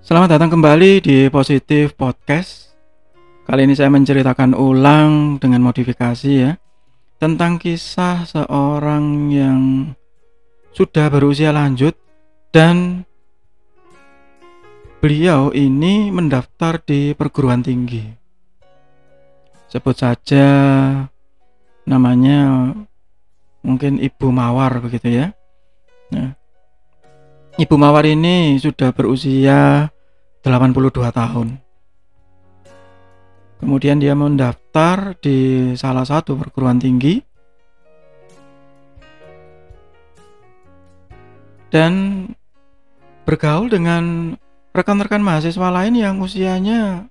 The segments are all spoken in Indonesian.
Selamat datang kembali di Positif Podcast. Kali ini saya menceritakan ulang dengan modifikasi ya tentang kisah seorang yang sudah berusia lanjut dan beliau ini mendaftar di perguruan tinggi. Sebut saja namanya mungkin Ibu Mawar begitu ya. Nah, Ibu Mawar ini sudah berusia 82 tahun. Kemudian dia mendaftar di salah satu perguruan tinggi dan bergaul dengan rekan-rekan mahasiswa lain yang usianya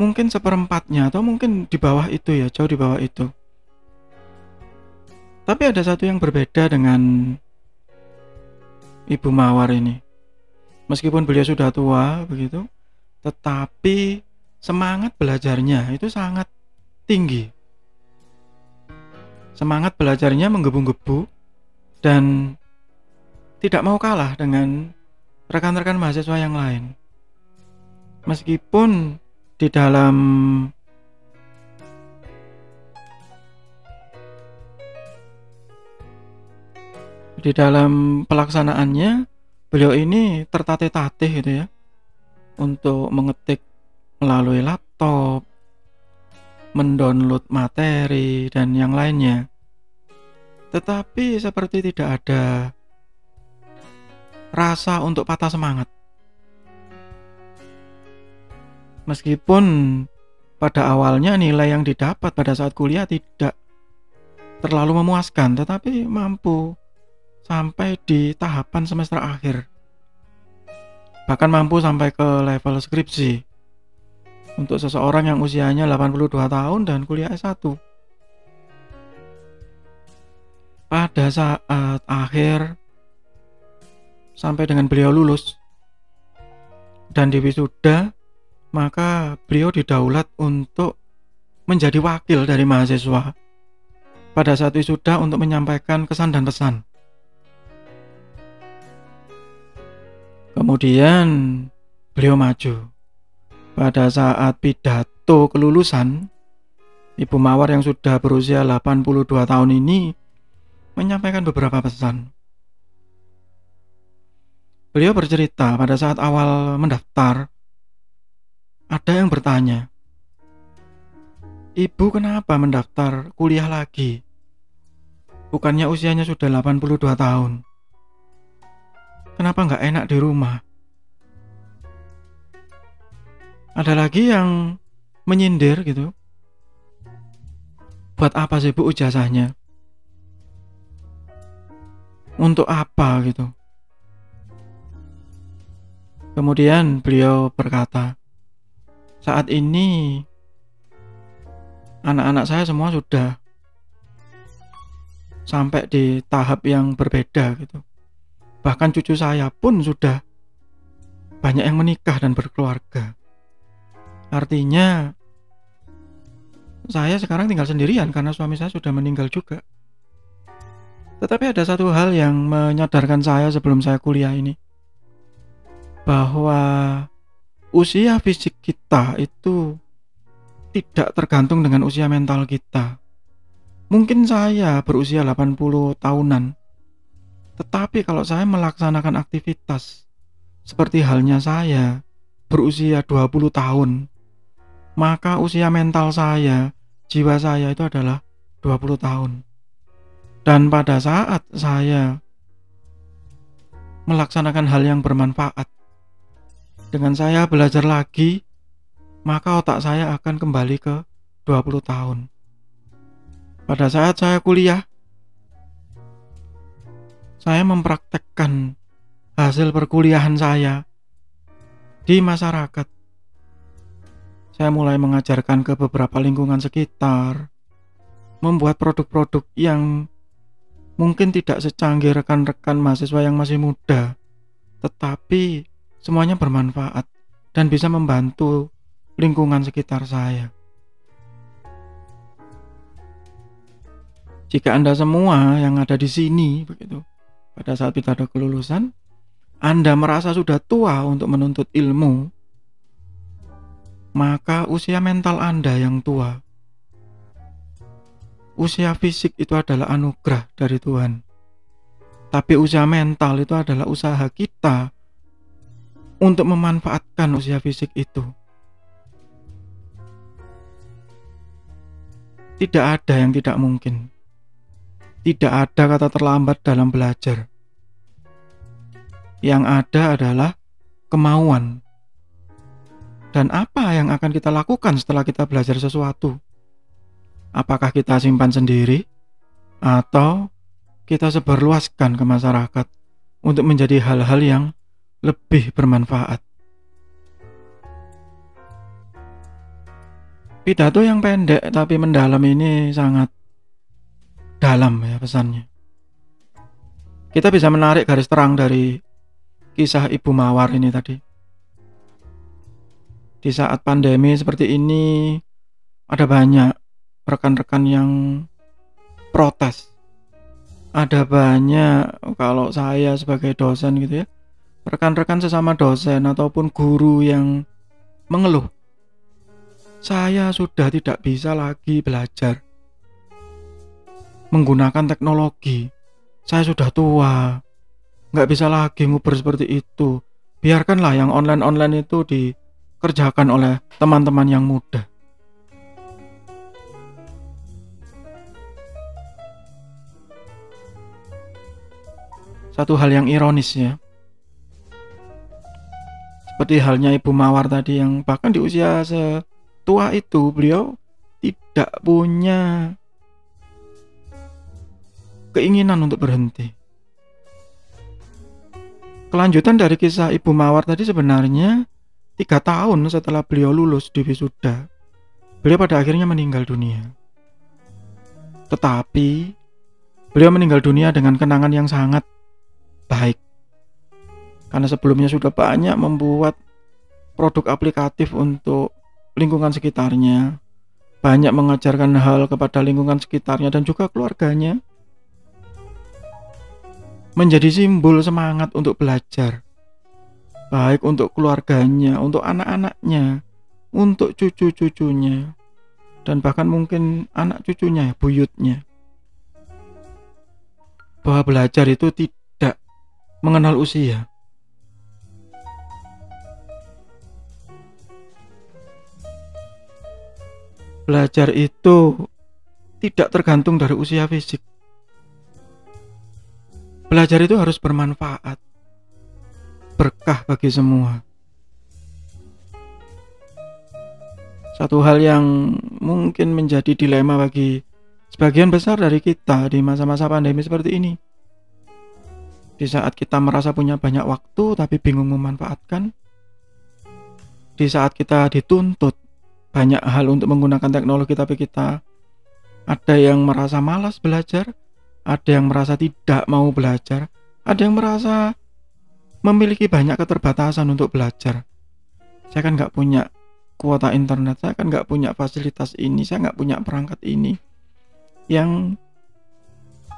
mungkin seperempatnya atau mungkin di bawah itu ya, jauh di bawah itu. Tapi ada satu yang berbeda dengan Ibu Mawar ini. Meskipun beliau sudah tua begitu, tetapi semangat belajarnya itu sangat tinggi. Semangat belajarnya menggebu-gebu dan tidak mau kalah dengan rekan-rekan mahasiswa yang lain. Meskipun di dalam di dalam pelaksanaannya beliau ini tertatih-tatih gitu ya untuk mengetik melalui laptop mendownload materi dan yang lainnya. Tetapi seperti tidak ada rasa untuk patah semangat. Meskipun pada awalnya nilai yang didapat pada saat kuliah tidak terlalu memuaskan tetapi mampu sampai di tahapan semester akhir. Bahkan mampu sampai ke level skripsi. Untuk seseorang yang usianya 82 tahun dan kuliah S1. Pada saat akhir sampai dengan beliau lulus dan di wisuda, maka beliau didaulat untuk menjadi wakil dari mahasiswa pada saat wisuda untuk menyampaikan kesan dan pesan. Kemudian beliau maju. Pada saat pidato kelulusan, Ibu Mawar yang sudah berusia 82 tahun ini menyampaikan beberapa pesan. Beliau bercerita pada saat awal mendaftar, ada yang bertanya, Ibu kenapa mendaftar kuliah lagi? Bukannya usianya sudah 82 tahun. Kenapa nggak enak di rumah? Ada lagi yang menyindir gitu. Buat apa sih bu ijazahnya? Untuk apa gitu? Kemudian beliau berkata, saat ini anak-anak saya semua sudah sampai di tahap yang berbeda gitu. Bahkan cucu saya pun sudah banyak yang menikah dan berkeluarga. Artinya saya sekarang tinggal sendirian karena suami saya sudah meninggal juga. Tetapi ada satu hal yang menyadarkan saya sebelum saya kuliah ini bahwa usia fisik kita itu tidak tergantung dengan usia mental kita. Mungkin saya berusia 80 tahunan tetapi kalau saya melaksanakan aktivitas seperti halnya saya berusia 20 tahun, maka usia mental saya, jiwa saya itu adalah 20 tahun. Dan pada saat saya melaksanakan hal yang bermanfaat, dengan saya belajar lagi, maka otak saya akan kembali ke 20 tahun. Pada saat saya kuliah, saya mempraktekkan hasil perkuliahan saya di masyarakat. Saya mulai mengajarkan ke beberapa lingkungan sekitar, membuat produk-produk yang mungkin tidak secanggih rekan-rekan mahasiswa yang masih muda, tetapi semuanya bermanfaat dan bisa membantu lingkungan sekitar saya. Jika Anda semua yang ada di sini begitu pada saat pidato kelulusan, Anda merasa sudah tua untuk menuntut ilmu, maka usia mental Anda yang tua. Usia fisik itu adalah anugerah dari Tuhan. Tapi usia mental itu adalah usaha kita untuk memanfaatkan usia fisik itu. Tidak ada yang tidak mungkin. Tidak ada kata terlambat dalam belajar. Yang ada adalah kemauan. Dan apa yang akan kita lakukan setelah kita belajar sesuatu? Apakah kita simpan sendiri atau kita sebarluaskan ke masyarakat untuk menjadi hal-hal yang lebih bermanfaat? Pidato yang pendek tapi mendalam ini sangat dalam ya pesannya. Kita bisa menarik garis terang dari kisah Ibu Mawar ini tadi. Di saat pandemi seperti ini, ada banyak rekan-rekan yang protes. Ada banyak kalau saya sebagai dosen gitu ya, rekan-rekan sesama dosen ataupun guru yang mengeluh. Saya sudah tidak bisa lagi belajar menggunakan teknologi. Saya sudah tua, nggak bisa lagi nguber seperti itu. Biarkanlah yang online-online itu dikerjakan oleh teman-teman yang muda. Satu hal yang ironis ya. Seperti halnya Ibu Mawar tadi yang bahkan di usia setua itu beliau tidak punya keinginan untuk berhenti Kelanjutan dari kisah Ibu Mawar tadi sebenarnya tiga tahun setelah beliau lulus di wisuda, beliau pada akhirnya meninggal dunia. Tetapi beliau meninggal dunia dengan kenangan yang sangat baik. Karena sebelumnya sudah banyak membuat produk aplikatif untuk lingkungan sekitarnya, banyak mengajarkan hal kepada lingkungan sekitarnya dan juga keluarganya menjadi simbol semangat untuk belajar. Baik untuk keluarganya, untuk anak-anaknya, untuk cucu-cucunya, dan bahkan mungkin anak cucunya, buyutnya. Bahwa belajar itu tidak mengenal usia. Belajar itu tidak tergantung dari usia fisik. Belajar itu harus bermanfaat, berkah bagi semua. Satu hal yang mungkin menjadi dilema bagi sebagian besar dari kita di masa-masa pandemi seperti ini. Di saat kita merasa punya banyak waktu tapi bingung memanfaatkan, di saat kita dituntut banyak hal untuk menggunakan teknologi tapi kita ada yang merasa malas belajar, ada yang merasa tidak mau belajar, ada yang merasa memiliki banyak keterbatasan untuk belajar. Saya kan nggak punya kuota internet, saya kan nggak punya fasilitas ini, saya nggak punya perangkat ini. Yang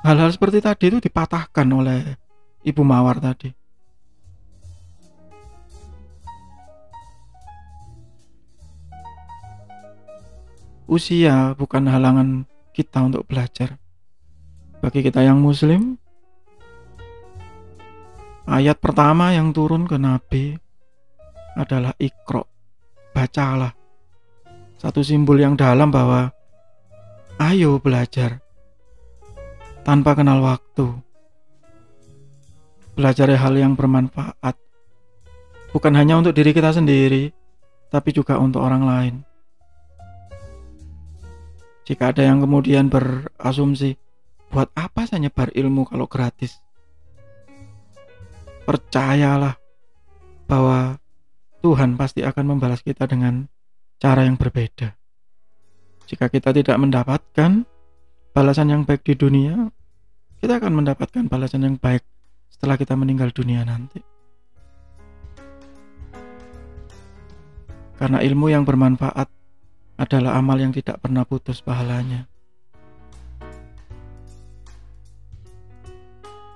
hal-hal seperti tadi itu dipatahkan oleh Ibu Mawar tadi. Usia bukan halangan kita untuk belajar. Bagi kita yang muslim, ayat pertama yang turun ke Nabi adalah ikro, bacalah. Satu simbol yang dalam bahwa ayo belajar tanpa kenal waktu. Belajar hal yang bermanfaat, bukan hanya untuk diri kita sendiri, tapi juga untuk orang lain. Jika ada yang kemudian berasumsi, Buat apa saya nyebar ilmu kalau gratis? Percayalah bahwa Tuhan pasti akan membalas kita dengan cara yang berbeda. Jika kita tidak mendapatkan balasan yang baik di dunia, kita akan mendapatkan balasan yang baik setelah kita meninggal dunia nanti. Karena ilmu yang bermanfaat adalah amal yang tidak pernah putus pahalanya.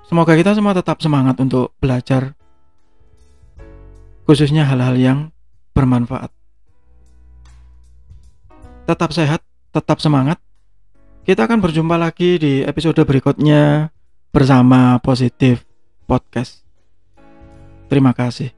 Semoga kita semua tetap semangat untuk belajar khususnya hal-hal yang bermanfaat. Tetap sehat, tetap semangat. Kita akan berjumpa lagi di episode berikutnya bersama Positif Podcast. Terima kasih.